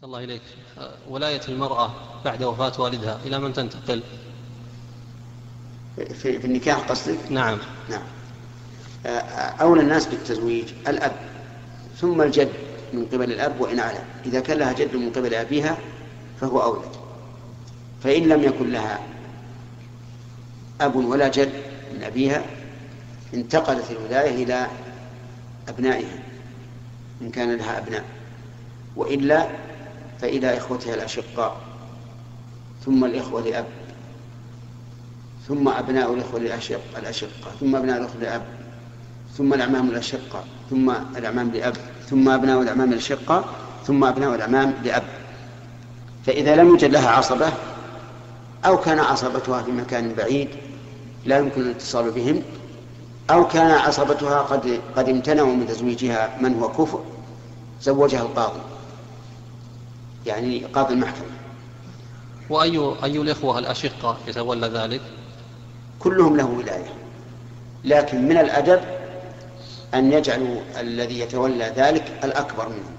صلى الله إليك. ولاية المرأة بعد وفاة والدها إلى من تنتقل؟ في, في النكاح قصدك؟ نعم. نعم. أولى الناس بالتزويج الأب ثم الجد من قبل الأب وإن على إذا كان لها جد من قبل أبيها فهو أولى. فإن لم يكن لها أب ولا جد من أبيها انتقلت الولاية إلى أبنائها إن كان لها أبناء. وإلا فإلى إخوتها الأشقاء ثم الإخوة لأب ثم أبناء الإخوة الأشقة ثم أبناء الإخوة لأب ثم الأعمام الأشقة ثم الأعمام لأب ثم أبناء الأعمام الأشقة ثم أبناء الأعمام لأب. فإذا لم يوجد لها عصبة أو كان عصبتها في مكان بعيد لا يمكن الاتصال بهم أو كان عصبتها قد قد امتنعوا من تزويجها من هو كفر زوجها القاضي. يعني قاضي المحكمة. وأي أي الإخوة الأشقة يتولى ذلك؟ كلهم له ولاية. لكن من الأدب أن يجعلوا الذي يتولى ذلك الأكبر منهم.